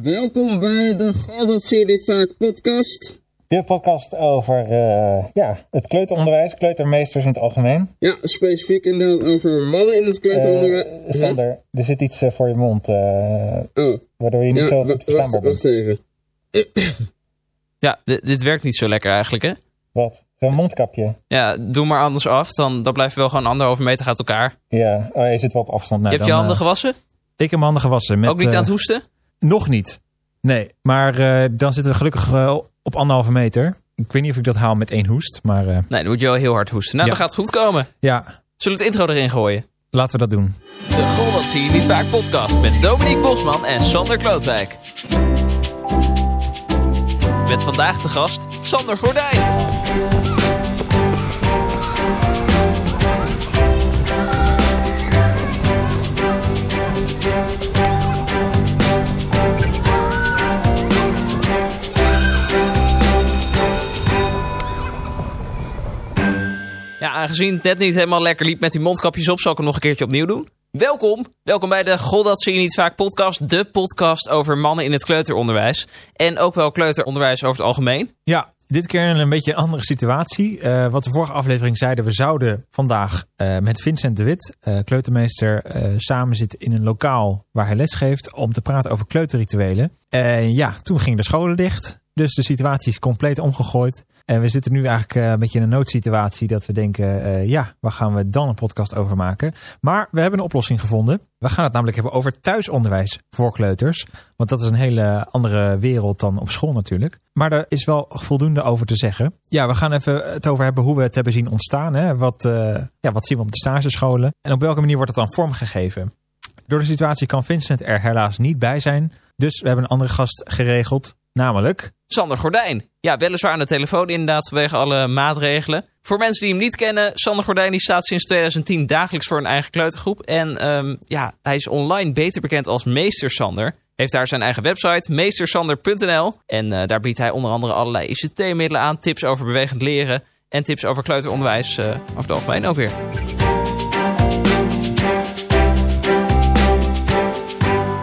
Welkom bij de God dat zie je dit vaak podcast. De podcast over eh, ja, het kleuteronderwijs, kleutermeesters in het algemeen. Ja, specifiek inderdaad over mannen in het kleuteronderwijs. Eh, Sander, er zit iets eh, voor je mond, eh, oh, waardoor je niet ja, zo goed verstaanbaar bent. wacht even. Ja, dit, werkt niet zo lekker eigenlijk, hè? Wat? Zo'n mondkapje? Ja, doe maar anders af. Dan, dan blijven we wel gewoon anderhalve meter uit elkaar. Ja, oh, je zit wel op afstand. Nou, je hebt je handen gewassen? Ik heb mijn handen gewassen. Met, Ook niet aan het hoesten? Nog niet. Nee, maar eh, dan zitten we gelukkig eh, op anderhalve meter. Ik weet niet of ik dat haal met één hoest, maar eh, Nee, dan moet je wel heel hard hoesten. Nou, Ja. dan gaat het goed komen. ja, Zullen we het intro erin gooien? laten we dat doen. De Goh, dat zie je niet vaak podcast met Dominique Bosman en Sander Klootwijk. Met vandaag de gast Sander Gordijn. Aangezien het net niet helemaal lekker liep met die mondkapjes op, zal ik hem nog een keertje opnieuw doen. Welkom, welkom bij de God dat zie je niet vaak podcast. De podcast over mannen in het kleuteronderwijs. En ook wel kleuteronderwijs over het algemeen. Ja, dit keer een beetje een andere situatie. Eh, wat de vorige aflevering zeiden, we zouden vandaag eh, met Vincent de Wit, eh, kleutermeester, samen zitten in een lokaal waar hij lesgeeft om te praten over kleuterrituelen. En ja, toen gingen de scholen dicht. Dus de situatie is compleet omgegooid. En we zitten nu eigenlijk eh, een beetje in een noodsituatie dat we denken, eh, ja, waar gaan we dan een podcast over maken? Maar we hebben een oplossing gevonden. We gaan het namelijk hebben over thuisonderwijs voor kleuters. Want dat is een hele andere wereld dan op school natuurlijk. Maar daar is wel voldoende over te zeggen. Ja, we gaan even het over hebben hoe we het hebben zien ontstaan. Hè? Wat, eh, ja, wat zien we op de stagescholen? En op welke manier wordt het dan vormgegeven? Door de situatie kan Vincent er helaas niet bij zijn. Dus we hebben een andere gast geregeld. Namelijk, Sander Gordijn. Ja, weliswaar aan de telefoon inderdaad vanwege alle maatregelen. Voor mensen die hem niet kennen, Sander Gordijn die staat sinds 2010 dagelijks voor een eigen kleutergroep. En ehm, ja, hij is online beter bekend als Meester Sander. Heeft daar zijn eigen website, meestersander.nl. En eh, daar biedt hij onder andere allerlei ICT-middelen aan, tips over bewegend leren en tips over kleuteronderwijs eh, over het algemeen ook weer.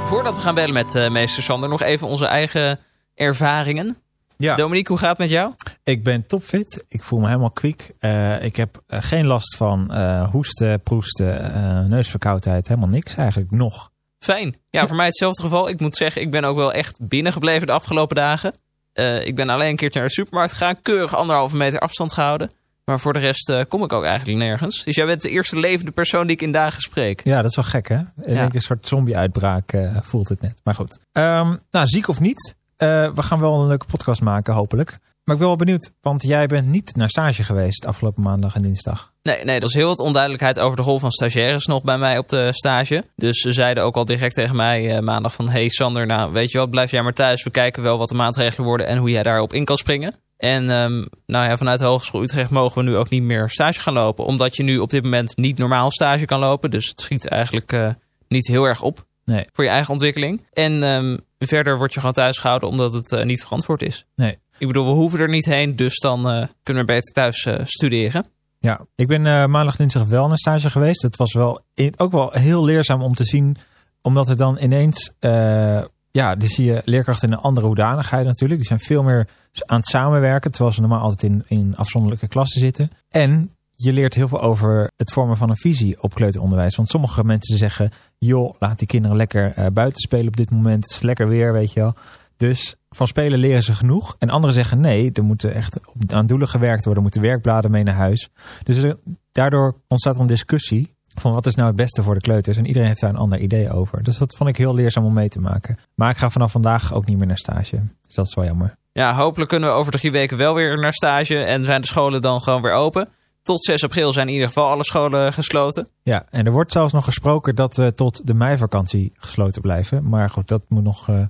Voordat we gaan bellen met eh, Meester Sander, nog even onze eigen ervaringen. ja, Dominique, hoe gaat het met jou? ik ben topfit. Ik voel me helemaal kwiek. Eh, ik heb eh, geen last van eh, hoesten, proesten, eh, neusverkoudheid. Helemaal niks eigenlijk nog. Fijn. Ja, voor mij hetzelfde geval. Ik moet zeggen, ik ben ook wel echt binnengebleven de afgelopen dagen. Eh, ik ben alleen een keertje naar de supermarkt gegaan. Keurig anderhalve meter afstand gehouden. Maar voor de rest eh, kom ik ook eigenlijk nergens. Dus jij bent de eerste levende persoon die ik in dagen spreek. Ja, dat is wel gek, hè? Ik denk een soort zombie-uitbraak voelt het net. Maar goed. Ehm, nou, ziek of niet, we gaan wel een leuke podcast maken, hopelijk. Maar ik ben wel benieuwd, want jij bent niet naar stage geweest afgelopen maandag en dinsdag. Nee, nee, er is heel wat onduidelijkheid over de rol van stagiaires nog bij mij op de stage. Dus ze zeiden ook al direct tegen mij eh, maandag van... Hey Sander, nou weet je wat, blijf jij maar thuis. We kijken wel wat de maatregelen worden en hoe jij daarop in kan springen. En ehm, nou ja, vanuit de Hogeschool Utrecht mogen we nu ook niet meer stage gaan lopen. Omdat je nu op dit moment niet normaal stage kan lopen. Dus het schiet eigenlijk eh, niet heel erg op Nee. voor je eigen ontwikkeling. En ehm, verder word je gewoon thuis gehouden omdat het eh, niet verantwoord is. Nee. Ik bedoel, we hoeven er niet heen, dus dan eh, kunnen we beter thuis eh, studeren. Ja, ik ben maandag dinsdag wel naar stage geweest. Het was wel in- ook wel heel leerzaam om te zien, omdat er dan ineens, ja, die zie je leerkrachten in een andere hoedanigheid natuurlijk. Die zijn veel meer aan het samenwerken, terwijl ze normaal altijd in, in afzonderlijke klassen zitten. En je leert heel veel over het vormen van een visie op kleuteronderwijs. Want sommige mensen zeggen, joh, laat die kinderen lekker eh, buiten spelen op dit moment. Het is lekker weer, weet je wel. Dus van spelen leren ze genoeg. En anderen zeggen nee, er moet echt aan doelen gewerkt worden. Er moeten werkbladen mee naar huis. Dus daardoor ontstaat een discussie van wat is nou het beste voor de kleuters. En iedereen heeft daar een ander idee over. Dus dat vond ik heel leerzaam om mee te maken. Maar ik ga vanaf vandaag ook niet meer naar stage. Dus dat is wel jammer. Ja, hopelijk kunnen we over drie weken wel weer naar stage en zijn de scholen dan gewoon weer open. Tot 6 april zijn in ieder geval alle scholen gesloten. Ja, en er wordt zelfs nog gesproken dat we tot de meivakantie gesloten blijven. Maar goed, dat moet nog eh,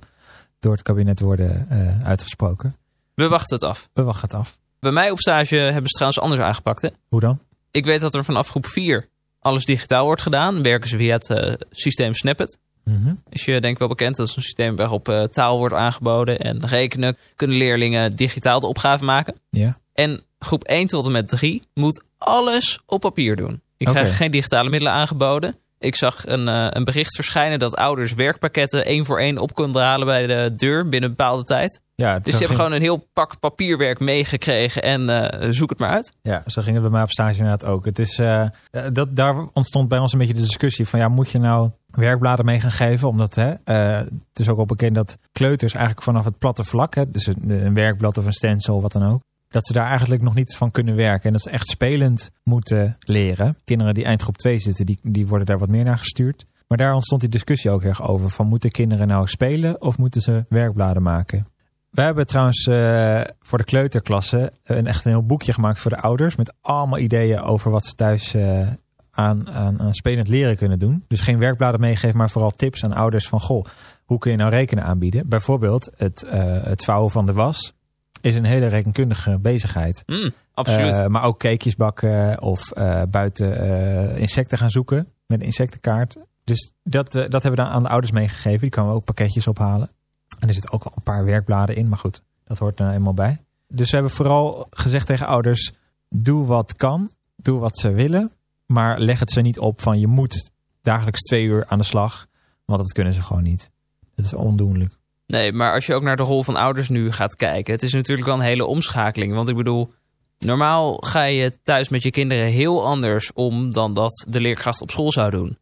door het kabinet worden eh, uitgesproken. We wachten het af. We wachten het af. Bij mij op stage hebben ze trouwens anders aangepakt. Hè? Hoe dan? Ik weet dat er vanaf groep 4 alles digitaal wordt gedaan. Werken ze via het eh, systeem Snippet. Mhm. Is je denk ik wel bekend. Dat is een systeem waarop taal wordt aangeboden. En rekenen kunnen leerlingen digitaal de opgave maken. Ja. En groep 1 tot en met 3 moet alles op papier doen. Ik Oké. krijg geen digitale middelen aangeboden. Ik zag een, eh, een bericht verschijnen dat ouders werkpakketten één voor één op konden halen bij de deur binnen een bepaalde tijd. Ja, Dus ze hebben gewoon een heel pak papierwerk meegekregen en eh, zoek het maar uit. Ja, zo ging het bij mij op stage inderdaad ook. Het is, eh, dat, daar ontstond bij ons een beetje de discussie van ja, moet je nou werkbladen mee gaan geven? Omdat hè, het is ook al bekend dat kleuters eigenlijk vanaf het platte vlak, hè, dus een, een werkblad of een stencil, wat dan ook, dat ze daar eigenlijk nog niet van kunnen werken. En dat ze echt spelend moeten leren. Kinderen die eindgroep 2 zitten, die, die worden daar wat meer naar gestuurd. Maar daar ontstond die discussie ook erg over. Van moeten kinderen nou spelen of moeten ze werkbladen maken? Wij hebben trouwens eh, voor de kleuterklasse een echt een heel boekje gemaakt voor de ouders. Met allemaal ideeën over wat ze thuis eh, aan, aan, aan spelend leren kunnen doen. Dus geen werkbladen meegeven, maar vooral tips aan ouders van... Goh, hoe kun je nou rekenen aanbieden? Bijvoorbeeld het, eh, het vouwen van de was is een hele rekenkundige bezigheid. Mm, absoluut. Eh, maar ook cakejes bakken of eh, buiten eh, insecten gaan zoeken met een insectenkaart. Dus dat, dat hebben we dan aan de ouders meegegeven. Die kwamen ook pakketjes ophalen. En er zitten ook wel een paar werkbladen in, maar goed, dat hoort er nou eenmaal bij. Dus we hebben vooral gezegd tegen ouders: doe wat kan, doe wat ze willen, maar leg het ze niet op van je moet dagelijks twee uur aan de slag, want dat kunnen ze gewoon niet. Dat is ondoenlijk. Nee, maar als je ook naar de rol van ouders nu gaat kijken, het is natuurlijk wel een hele omschakeling. Want ik bedoel, normaal ga je thuis met je kinderen heel anders om dan dat de leerkracht op school zou doen.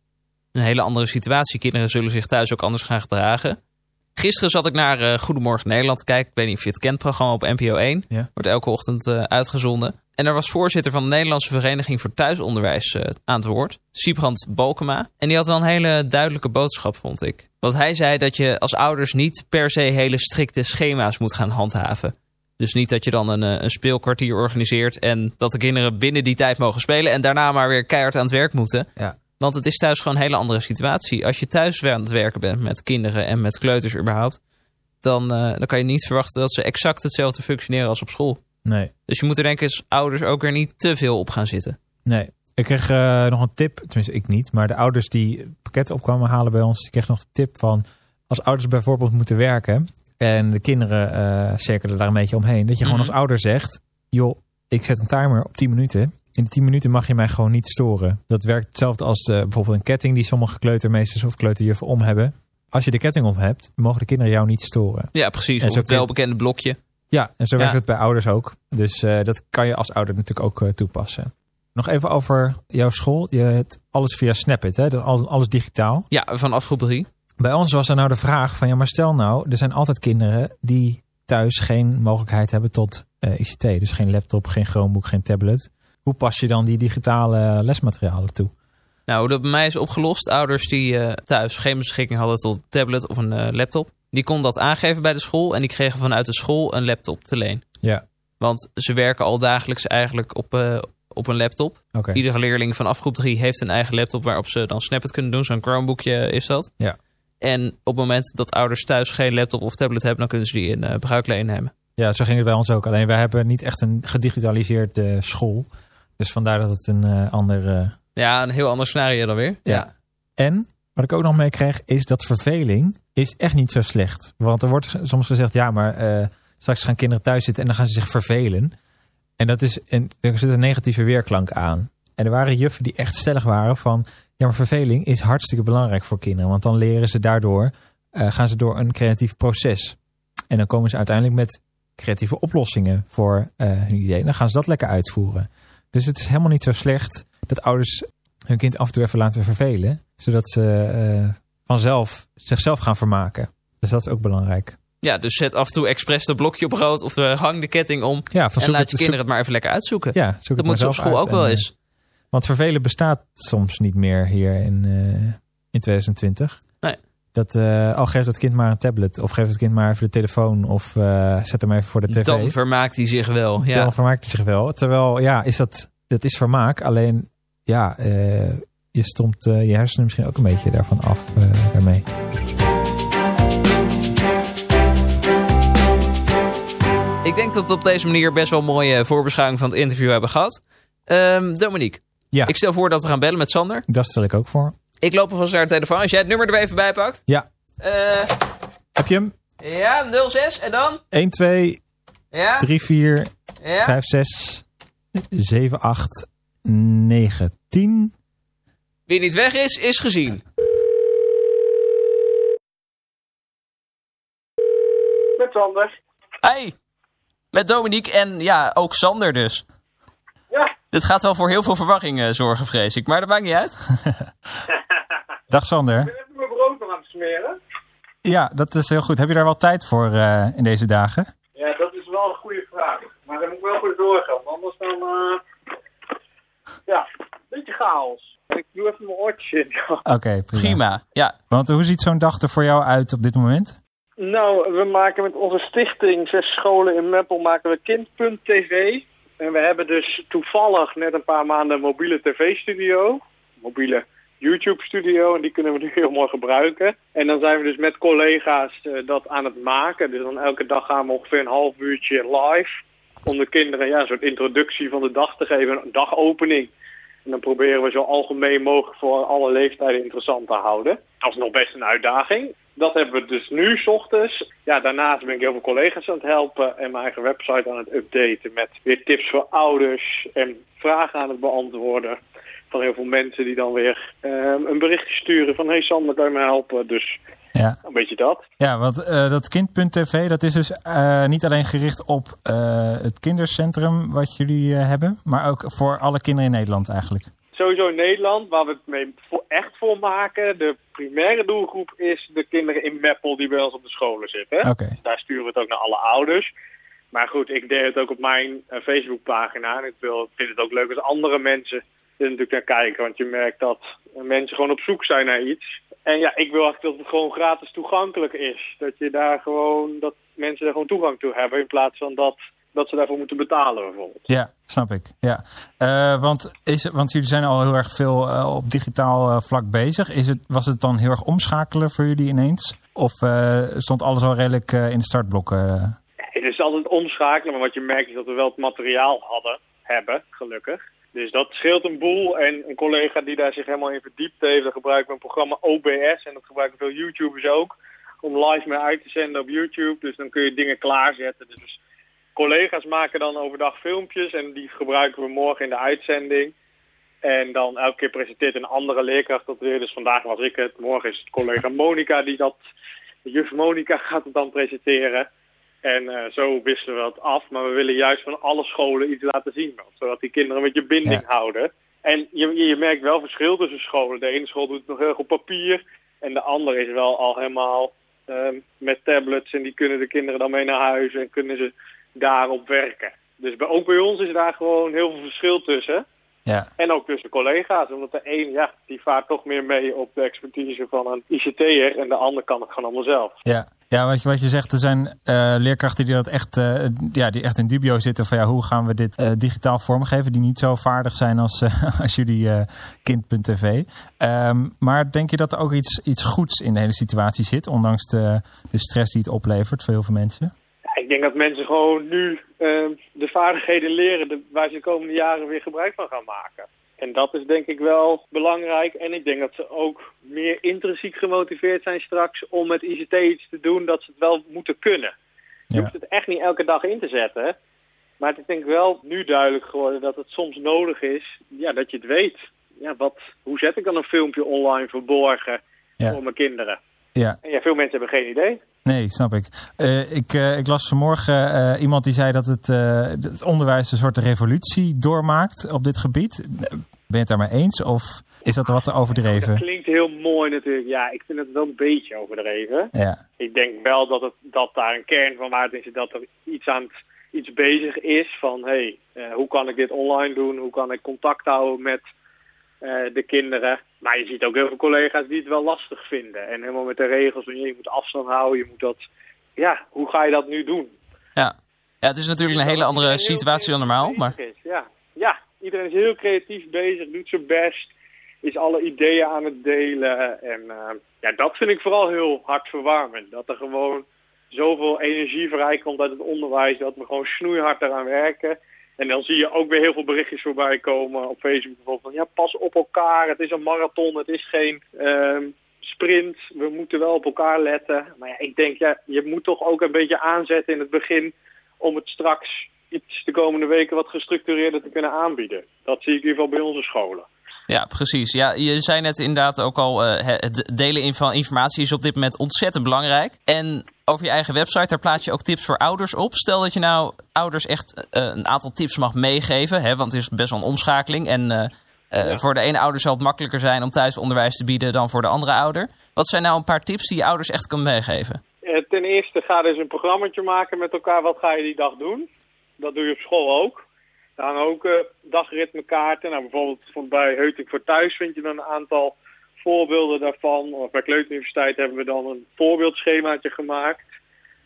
Een hele andere situatie. Kinderen zullen zich thuis ook anders gaan gedragen. Gisteren zat ik naar eh, Goedemorgen Nederland te kijken. Ik weet niet of je het kent, programma op NPO 1. Ja. Wordt elke ochtend eh, uitgezonden. En er was voorzitter van de Nederlandse Vereniging voor Thuisonderwijs eh, aan het woord. Siebrand Balkema. En die had wel een hele duidelijke boodschap, vond ik. Want hij zei dat je als ouders niet per se hele strikte schema's moet gaan handhaven. Dus niet dat je dan een, een speelkwartier organiseert en dat de kinderen binnen die tijd mogen spelen en daarna maar weer keihard aan het werk moeten. Ja. Want het is thuis gewoon een hele andere situatie. Als je thuis aan het werken bent met kinderen en met kleuters überhaupt, dan, eh, dan kan je niet verwachten dat ze exact hetzelfde functioneren als op school. Nee. Dus je moet er denk ik als ouders ook weer niet te veel op gaan zitten. Nee. Ik kreeg eh, nog een tip, tenminste ik niet, maar de ouders die pakketten op kwamen halen bij ons, die kregen nog de tip van als ouders bijvoorbeeld moeten werken en de kinderen eh cirkelen daar een beetje omheen, dat je gewoon Mhm. als ouder zegt, joh, ik zet een timer op 10 minuten. In die 10 minuten mag je mij gewoon niet storen. Dat werkt hetzelfde als eh, bijvoorbeeld een ketting die sommige kleutermeesters of kleuterjuffen om hebben. Als je de ketting om hebt, mogen de kinderen jou niet storen. Ja, precies. En Of zo het welbekende blokje. Ja, en zo Ja. werkt het bij ouders ook. Dus eh, dat kan je als ouder natuurlijk ook eh, toepassen. Nog even over jouw school. Je hebt alles via Snapit, hè? Alles digitaal. Ja, vanaf groep 3. Bij ons was er nou de vraag van, ja, maar stel nou, er zijn altijd kinderen die thuis geen mogelijkheid hebben tot ICT. Dus geen laptop, geen Chromebook, geen tablet. Hoe pas je dan die digitale lesmaterialen toe? Nou, hoe dat bij mij is opgelost. Ouders die eh, thuis geen beschikking hadden tot een tablet of een eh, laptop. Die konden dat aangeven bij de school. En die kregen vanuit de school een laptop te leen. Ja, Want ze werken al dagelijks eigenlijk op, eh, op een laptop. Iedere leerling vanaf groep 3 heeft een eigen laptop waarop ze dan Snapchat kunnen doen. Zo'n Chromebookje is dat. Ja. En op het moment dat ouders thuis geen laptop of tablet hebben, dan kunnen ze die in bruikleen nemen. Ja, zo ging het bij ons ook. Alleen wij hebben niet echt een gedigitaliseerde school. Dus vandaar dat het een eh, ander... eh, Ja, een heel ander scenario dan weer. Ja. ja. En wat ik ook nog mee kreeg, is dat verveling is echt niet zo slecht. Want er wordt soms gezegd, ja, maar eh, straks gaan kinderen thuis zitten en dan gaan ze zich vervelen. En dat is een, er zit een negatieve weerklank aan. En er waren juffen die echt stellig waren van, ja, maar verveling is hartstikke belangrijk voor kinderen. Want dan leren ze daardoor, gaan ze door een creatief proces. En dan komen ze uiteindelijk met creatieve oplossingen voor hun idee. En dan gaan ze dat lekker uitvoeren. Dus het is helemaal niet zo slecht dat ouders hun kind af en toe even laten vervelen. Zodat ze eh, vanzelf zichzelf gaan vermaken. Dus dat is ook belangrijk. Ja, dus zet af en toe expres dat blokje op rood of hang de ketting om. Ja, van en laat het- je kinderen het maar even lekker uitzoeken. zoek- ja, zoek dat moet ze op school ook wel en, eh, eens. Want vervelen bestaat soms niet meer hier in, eh, in 2020. Dat, eh, al geeft het kind maar een tablet. Of geeft het kind maar even de telefoon. Of eh, zet hem even voor de tv. Dan vermaakt hij zich wel. Ja. Dan vermaakt hij zich wel. Terwijl, ja, is dat, dat is vermaak. Alleen, ja, eh, je stomt je hersenen misschien ook een beetje daarvan af daarmee. Ik denk dat we op deze manier best wel een mooie voorbeschouwing van het interview hebben gehad. Ehm, Dominique, Ja. ik stel voor dat we gaan bellen met Sander. Dat stel ik ook voor. Ik loop alvast naar de telefoon. Als jij het nummer er even bij pakt. Ja. Eh, Heb je hem? ja, 06 en dan? 1, 2, Ja, 3, 4, ja. 5, 6, 7, 8, 9, 10, Wie niet weg is, is gezien. Met Sander. Hey, met Dominique en ja, ook Sander dus. Ja. Dit gaat wel voor heel veel verwarring eh, zorgen, vrees ik. Maar dat maakt niet uit. Dag Sander. Ik ben even mijn brood nog aan het smeren. Ja, dat is heel goed. Heb je daar wel tijd voor eh, in deze dagen? Ja, dat is wel een goede vraag. Maar daar moet ik wel voor doorgaan. Anders dan... eh ja, een beetje chaos. Ik doe even mijn oortjes in. Oké, prima. Prima. Ja, Want hoe ziet zo'n dag er voor jou uit op dit moment? Nou, we maken met onze stichting Zes Scholen in Meppel maken we kind.tv. En we hebben dus toevallig net een paar maanden een mobiele tv-studio. Mobiele YouTube-studio. En die kunnen we nu heel mooi gebruiken. En dan zijn we dus met collega's eh, dat aan het maken. Dus dan elke dag gaan we ongeveer een half uurtje live. Om de kinderen ja, een soort introductie van de dag te geven. Een dagopening. En dan proberen we zo algemeen mogelijk voor alle leeftijden interessant te houden. Dat is nog best een uitdaging. Dat hebben we dus nu, s ochtends. Ja, daarnaast ben ik heel veel collega's aan het helpen en mijn eigen website aan het updaten met weer tips voor ouders en vragen aan het beantwoorden van heel veel mensen die dan weer ehm, een berichtje sturen van hey Sander, kan je me helpen? Dus Ja, een beetje dat. ja want eh, dat kind.tv dat is dus eh, niet alleen gericht op eh, het kindercentrum wat jullie hebben, maar ook voor alle kinderen in Nederland eigenlijk. Sowieso in Nederland, waar we het mee voor, echt voor maken. De primaire doelgroep is de kinderen in Meppel die bij ons op de scholen zitten. Oké. Daar sturen we het ook naar alle ouders. Maar goed, ik deed het ook op mijn Facebookpagina. En ik wil, vind het ook leuk als andere mensen er natuurlijk naar kijken. Want je merkt dat mensen gewoon op zoek zijn naar iets. En ja, ik wil eigenlijk dat het gewoon gratis toegankelijk is. Dat je daar gewoon, dat mensen daar gewoon toegang toe hebben. In plaats van dat, dat ze daarvoor moeten betalen bijvoorbeeld. Ja, snap ik. Ja. Eh, want, is, want jullie zijn al heel erg veel eh, op digitaal eh, vlak bezig. Is het, was het dan heel erg omschakelen voor jullie ineens? Of stond alles al redelijk in de startblokken? Het is altijd omschakelen, maar wat je merkt is dat we wel het materiaal hadden, hebben, gelukkig. Dus dat scheelt een boel. En een collega die daar zich helemaal in verdiept heeft, dan gebruiken we een programma OBS. En dat gebruiken veel YouTubers ook. Om live mee uit te zenden op YouTube. Dus dan kun je dingen klaarzetten. Dus collega's maken dan overdag filmpjes en die gebruiken we morgen in de uitzending. En dan elke keer presenteert een andere leerkracht dat weer. Dus vandaag was ik het, morgen is het collega Monica die dat... Juf Monica gaat het dan presenteren. En eh, zo wisselen we dat af. Maar we willen juist van alle scholen iets laten zien. Zodat die kinderen een beetje binding Ja. houden. En je, je merkt wel verschil tussen scholen. De ene school doet het nog heel erg op papier. En de andere is wel al helemaal ehm, met tablets. En die kunnen de kinderen dan mee naar huis. En kunnen ze daarop werken. Dus bij, ook bij ons is daar gewoon heel veel verschil tussen. Ja. En ook tussen collega's. Omdat de een, ja, die vaart toch meer mee op de expertise van een ICT'er. En de ander kan het gewoon allemaal zelf. Ja, ja wat, je, wat je zegt, er zijn eh, leerkrachten die dat echt, eh, ja, die echt in dubio zitten van ja, hoe gaan we dit eh, digitaal vormgeven, die niet zo vaardig zijn als, als jullie kind.tv. Ehm, maar denk je dat er ook iets, iets goeds in de hele situatie zit, ondanks de, de stress die het oplevert voor heel veel mensen? Ik denk dat mensen gewoon nu eh, de vaardigheden leren de, waar ze de komende jaren weer gebruik van gaan maken. En dat is denk ik wel belangrijk. En ik denk dat ze ook meer intrinsiek gemotiveerd zijn straks om met ICT iets te doen dat ze het wel moeten kunnen. Je Ja. hoeft het echt niet elke dag in te zetten. Maar het is denk ik wel nu duidelijk geworden dat het soms nodig is ja, dat je het weet. Ja, wat, hoe zet ik dan een filmpje online verborgen Ja. voor mijn kinderen? Ja. En ja, veel mensen hebben geen idee. Nee, snap ik. Eh, ik, eh, ik las vanmorgen eh, iemand die zei dat het, het onderwijs een soort revolutie doormaakt op dit gebied. Ben je het daarmee eens of is dat wat te Dat overdreven? klinkt heel mooi natuurlijk. Ja, ik vind het wel een beetje overdreven. Ja, Ik denk wel dat, het, dat daar een kern van waarde in zit. Dat er iets aan het, iets bezig is van... hé, hey, hoe kan ik dit online doen? Hoe kan ik contact houden met eh, de kinderen? Maar je ziet ook heel veel collega's die het wel lastig vinden. En helemaal met de regels. Je moet afstand houden, je moet dat... Ja, hoe ga je dat nu doen? Ja. ja, het is natuurlijk een hele andere situatie dan normaal. Maar is. Ja. ja, iedereen is heel creatief bezig, doet zijn best, is alle ideeën aan het delen. En eh, ja, dat vind ik vooral heel hartverwarmend. Dat er gewoon zoveel energie vrijkomt uit het onderwijs, dat we gewoon snoeihard eraan werken. En dan zie je ook weer heel veel berichtjes voorbij komen op Facebook bijvoorbeeld van ja, pas op elkaar, het is een marathon, het is geen ehm, sprint, we moeten wel op elkaar letten. Maar ja, ik denk ja, je moet toch ook een beetje aanzetten in het begin om het straks iets de komende weken wat gestructureerder te kunnen aanbieden. Dat zie ik in ieder geval bij onze scholen. Ja, precies. Ja, je zei net inderdaad ook al, eh, het delen van informatie is op dit moment ontzettend belangrijk. En over je eigen website, daar plaats je ook tips voor ouders op. Stel dat je nou ouders echt eh, een aantal tips mag meegeven, hè, want het is best wel een omschakeling. En eh, voor de ene ouder zal het makkelijker zijn om thuisonderwijs te bieden dan voor de andere ouder. Wat zijn nou een paar tips die je ouders echt kan meegeven? Ten eerste ga dus een programmaatje maken met elkaar. Wat ga je die dag doen? Dat doe je op school ook. Er ook eh, dagritmekaarten. Nou, bijvoorbeeld bij Heuting voor Thuis vind je dan een aantal voorbeelden daarvan. Of bij Kleuteruniversiteit hebben we dan een voorbeeldschemaatje gemaakt.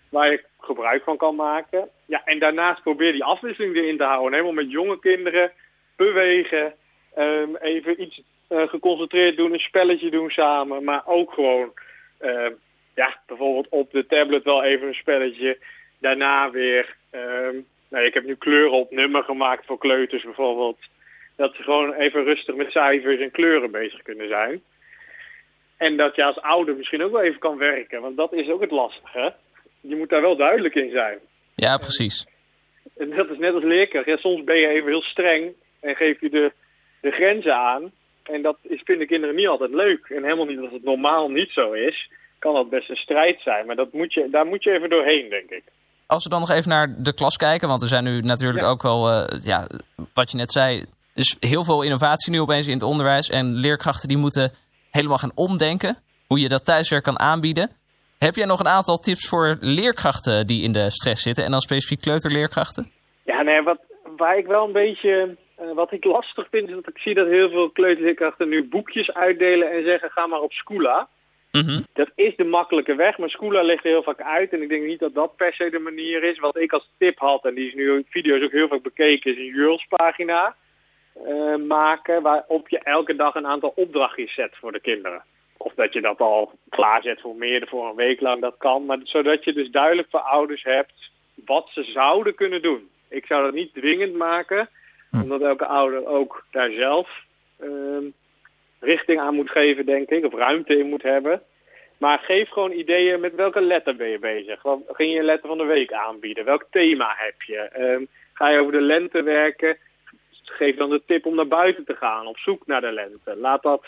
Waar je gebruik van kan maken. Ja, en daarnaast probeer die afwisseling erin te houden. Helemaal met jonge kinderen bewegen. ehm, even iets eh, geconcentreerd doen, een spelletje doen samen. Maar ook gewoon, ehm, ja, bijvoorbeeld op de tablet wel even een spelletje. Daarna weer, ehm, nou, ik heb nu kleuren op nummer gemaakt voor kleuters bijvoorbeeld. Dat ze gewoon even rustig met cijfers en kleuren bezig kunnen zijn. En dat je als ouder misschien ook wel even kan werken. Want dat is ook het lastige. Je moet daar wel duidelijk in zijn. Ja, precies. En dat is net als leerkracht. Ja, soms ben je even heel streng en geef je de, de grenzen aan. En dat is, vinden kinderen niet altijd leuk. En helemaal niet als het normaal niet zo is, kan dat best een strijd zijn. Maar dat moet je, daar moet je even doorheen, denk ik. Als we dan nog even naar de klas kijken, want er zijn nu natuurlijk Ja. ook wel, eh, ja, wat je net zei, dus heel veel innovatie nu opeens in het onderwijs. En leerkrachten die moeten helemaal gaan omdenken hoe je dat thuiswerk kan aanbieden. Heb jij nog een aantal tips voor leerkrachten die in de stress zitten en dan specifiek kleuterleerkrachten? Ja, nee, wat, waar ik wel een beetje, eh, wat ik lastig vind, is dat ik zie dat heel veel kleuterleerkrachten nu boekjes uitdelen en zeggen ga maar op Mhm. Dat is de makkelijke weg, maar Scoola ligt er heel vaak uit. En ik denk niet dat dat per se de manier is. Wat ik als tip had, en die is nu in video's ook heel vaak bekeken, is een Jurls pagina eh, maken. Waarop je elke dag een aantal opdrachtjes zet voor de kinderen. Of dat je dat al klaarzet voor meer, voor een week lang, dat kan. Maar zodat je dus duidelijk voor ouders hebt wat ze zouden kunnen doen. Ik zou dat niet dwingend maken, omdat elke ouder ook daar zelf ehm, richting aan moet geven, denk ik. Of ruimte in moet hebben. Maar geef gewoon ideeën met welke letter ben je bezig. Wat ging je een letter van de week aanbieden? Welk thema heb je? Ehm, ga je over de lente werken? Geef dan de tip om naar buiten te gaan, op zoek naar de lente. Laat dat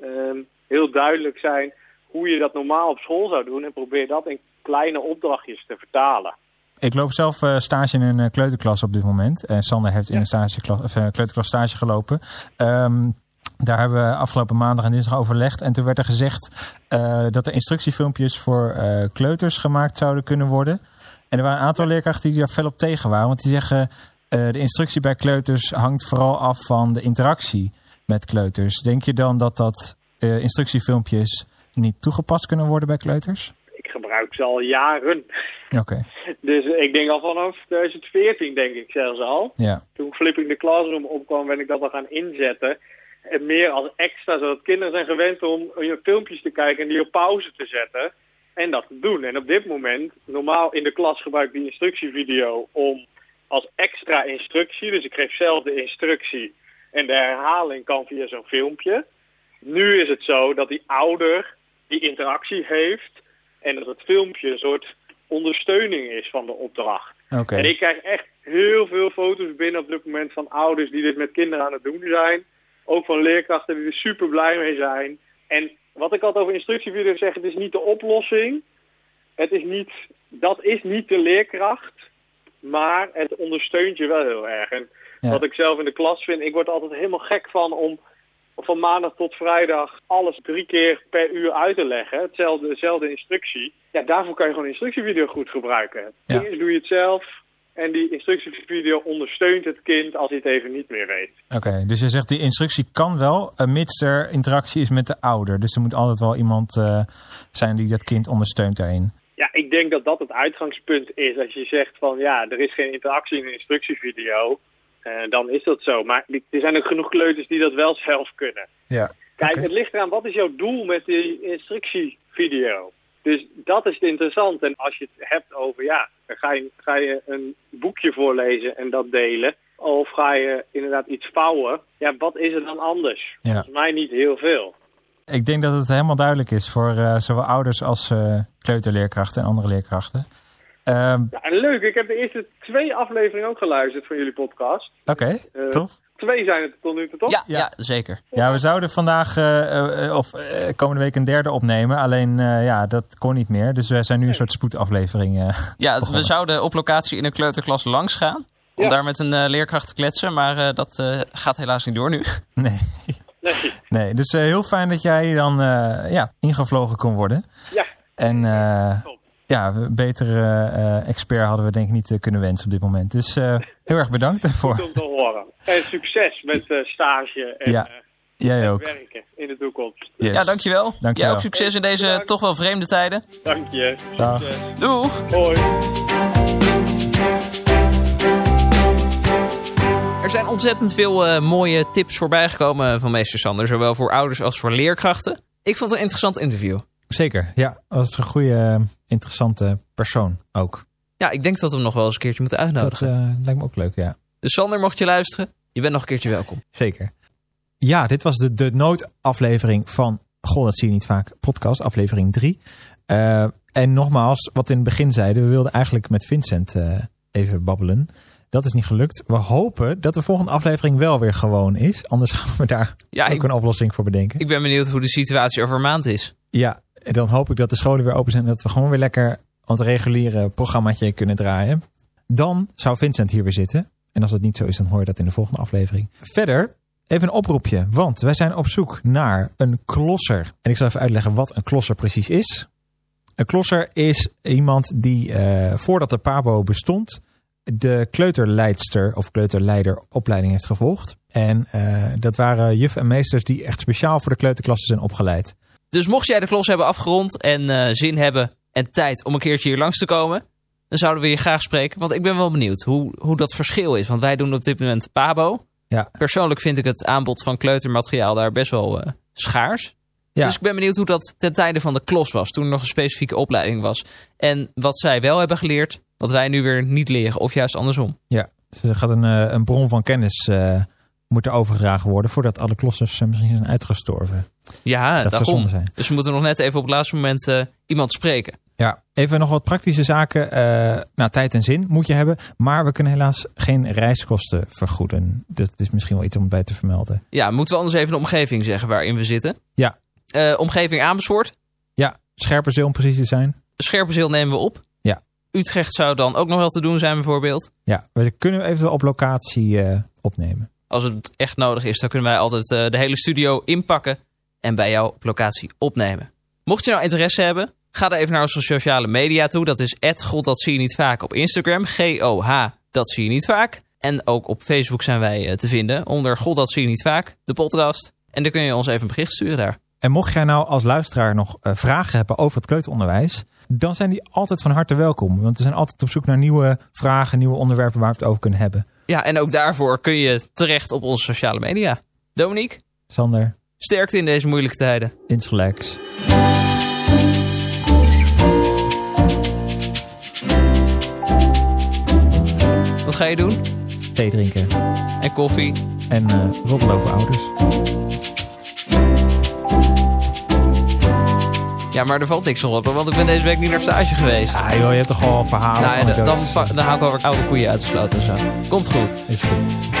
ehm, heel duidelijk zijn hoe je dat normaal op school zou doen. En probeer dat in kleine opdrachtjes te vertalen. Ik loop zelf eh, stage in een eh, kleuterklas op dit moment. En Sander heeft in een stageklas, of, eh, kleuterklas stage gelopen. Ehm, daar hebben we afgelopen maandag en dinsdag overlegd. En toen werd er gezegd eh, dat er instructiefilmpjes voor eh, kleuters gemaakt zouden kunnen worden. En er waren een aantal leerkrachten die daar fel op tegen waren. Want die zeggen, eh, de instructie bij kleuters hangt vooral af van de interactie met kleuters. Denk je dan dat dat instructiefilmpjes niet toegepast kunnen worden bij kleuters? Ik gebruik ze al jaren. Oké, Dus ik denk al vanaf 2014, denk ik zelfs al. ja. Toen Flipping the Classroom opkwam, ben ik dat al gaan inzetten. En meer als extra, zodat kinderen zijn gewend om filmpjes te kijken en die op pauze te zetten. En dat te doen. En op dit moment, normaal in de klas gebruik ik die instructievideo om als extra instructie. Dus ik geef zelf de instructie en de herhaling kan via zo'n filmpje. Nu is het zo dat die ouder die interactie heeft en dat het filmpje een soort ondersteuning is van de opdracht. Oké. En ik krijg echt heel veel foto's binnen op dit moment van ouders die dit met kinderen aan het doen zijn. Ook van leerkrachten die er super blij mee zijn. En wat ik altijd over instructievideo's zeg, het is niet de oplossing. Het is niet, dat is niet de leerkracht. Maar het ondersteunt je wel heel erg. En Ja. wat ik zelf in de klas vind, ik word altijd helemaal gek van om van maandag tot vrijdag alles drie keer per uur uit te leggen. Hetzelfde, dezelfde instructie. Ja, daarvoor kan je gewoon een instructievideo goed gebruiken. Ja. Eerst doe je het zelf. En die instructievideo ondersteunt het kind als hij het even niet meer weet. Oké, dus je zegt die instructie kan wel, eh, mits er interactie is met de ouder. Dus er moet altijd wel iemand eh, zijn die dat kind ondersteunt daarin. Ja, ik denk dat dat het uitgangspunt is. Als je zegt van ja, er is geen interactie in een instructievideo, eh, dan is dat zo. Maar er zijn ook genoeg kleuters die dat wel zelf kunnen. Ja. Kijk, het ligt eraan, wat is jouw doel met die instructievideo? Dus dat is het interessant. En als je het hebt over, ja, ga je, ga je een boekje voorlezen en dat delen. Of ga je inderdaad iets vouwen. Ja, wat is er dan anders? Ja. Volgens mij niet heel veel. Ik denk dat het helemaal duidelijk is voor eh, zowel ouders als eh, kleuterleerkrachten en andere leerkrachten. Ehm, Ja, en leuk, ik heb de eerste twee afleveringen ook geluisterd van jullie podcast. Oké, Eh, tof. Twee zijn het tot nu toe, toch? Ja, ja. Ja. zeker. Ja, we zouden vandaag eh, eh, of eh, komende week een derde opnemen. Alleen eh, ja, dat kon niet meer. Dus we zijn nu een soort spoedaflevering. eh. Ja, we zouden op locatie in een kleuterklas langs gaan. Om Ja. daar met een eh, leerkracht te kletsen. Maar eh, dat eh, gaat helaas niet door nu. nee. Nee. nee. Dus heel fijn dat jij dan eh, ja, ingevlogen kon worden. Ja. En eh, Top. Ja, een betere eh, expert hadden we denk ik niet eh, kunnen wensen op dit moment. Dus eh, heel erg bedankt daarvoor. Goed om te horen. En succes met eh, stage en Ja, Jij ook. werken in de toekomst. Yes. Ja, dankjewel. Dankjewel. Jij ook succes in deze Bedankt. toch wel vreemde tijden. Dank je. Dag. Succes. Doeg! Hoi. Er zijn ontzettend veel eh, mooie tips voorbijgekomen van meester Sander. Zowel voor ouders als voor leerkrachten. Ik vond het een interessant interview. Zeker, ja. Dat is een goede, interessante persoon ook. Ja, ik denk dat we hem nog wel eens een keertje moeten Dat uitnodigen. eh, lijkt me ook leuk, ja. Dus Sander, mocht je luisteren, je bent nog een keertje welkom. Zeker. Ja, dit was de, de noodaflevering van Goh, dat zie je niet vaak. Podcast, aflevering 3. en nogmaals, wat in het begin zeiden, we wilden eigenlijk met Vincent eh, even babbelen. Dat is niet gelukt. We hopen dat de volgende aflevering wel weer gewoon is. Anders gaan we daar Ja, ook ik, een oplossing voor bedenken. ik ben benieuwd hoe de situatie over een maand is. Ja, dan hoop ik dat de scholen weer open zijn. En dat we gewoon weer lekker ons reguliere programmaatje kunnen draaien. Dan zou Vincent hier weer zitten. En als dat niet zo is, dan hoor je dat in de volgende aflevering. Verder, even een oproepje. Want wij zijn op zoek naar een klosser. En ik zal even uitleggen wat een klosser precies is. Een klosser is iemand die, eh, voordat de PABO bestond, de kleuterleidster of kleuterleider opleiding heeft gevolgd. En eh, dat waren juf en meesters die echt speciaal voor de kleuterklassen zijn opgeleid. Dus mocht jij de klos hebben afgerond en eh, zin hebben en tijd om een keertje hier langs te komen, dan zouden we je graag spreken. Want ik ben wel benieuwd hoe, hoe dat verschil is. Want wij doen op dit moment Pabo. Ja. Persoonlijk vind ik het aanbod van kleutermateriaal daar best wel eh, schaars. Ja. Dus ik ben benieuwd hoe dat ten tijde van de klos was. Toen er nog een specifieke opleiding was. En wat zij wel hebben geleerd, wat wij nu weer niet leren. Of juist andersom. Dus er gaat een, eh, een bron van kennis moeten overgedragen worden voordat alle kloosters eh, misschien zijn uitgestorven. Ja, dat zou daarom. zonde zijn. Dus we moeten nog net even op het laatste moment eh, iemand spreken. Ja, even nog wat praktische zaken. Eh, nou, tijd en zin moet je hebben. Maar we kunnen helaas geen reiskosten vergoeden. Dat is misschien wel iets om bij te vermelden. Ja, moeten we anders even de omgeving zeggen waarin we zitten? Ja. Eh, omgeving Amersfoort. Ja, Scherpenzeel om precies te zijn. Scherpenzeel nemen we op. Ja. Utrecht zou dan ook nog wel te doen zijn bijvoorbeeld. Ja, we kunnen eventueel op locatie opnemen. Als het echt nodig is, dan kunnen wij altijd eh, de hele studio inpakken en bij jou op locatie opnemen. Mocht je nou interesse hebben, ga dan even naar onze sociale media toe. Dat is God, dat zie je niet vaak op Instagram. G-O-H, dat zie je niet vaak. En ook op Facebook zijn wij eh, te vinden onder God, dat zie je niet vaak, de podcast. En dan kun je ons even een bericht sturen daar. En mocht jij nou als luisteraar nog eh, vragen hebben over het kleuteronderwijs, dan zijn die altijd van harte welkom. Want we zijn altijd op zoek naar nieuwe vragen, nieuwe onderwerpen waar we het over kunnen hebben. Ja, en ook daarvoor kun je terecht op onze sociale media. Dominique, Sander, sterkte in deze moeilijke tijden. Insgelijks. Wat ga je doen? Thee drinken En koffie? en eh roddelen over ouders. Ja, maar er valt niks op, want ik ben deze week niet naar stage geweest. Ah joh, je hebt toch al verhalen. nou, ja, dan, dan haal ik wel weer oude koeien uit de sloot en zo. Komt goed. Is goed.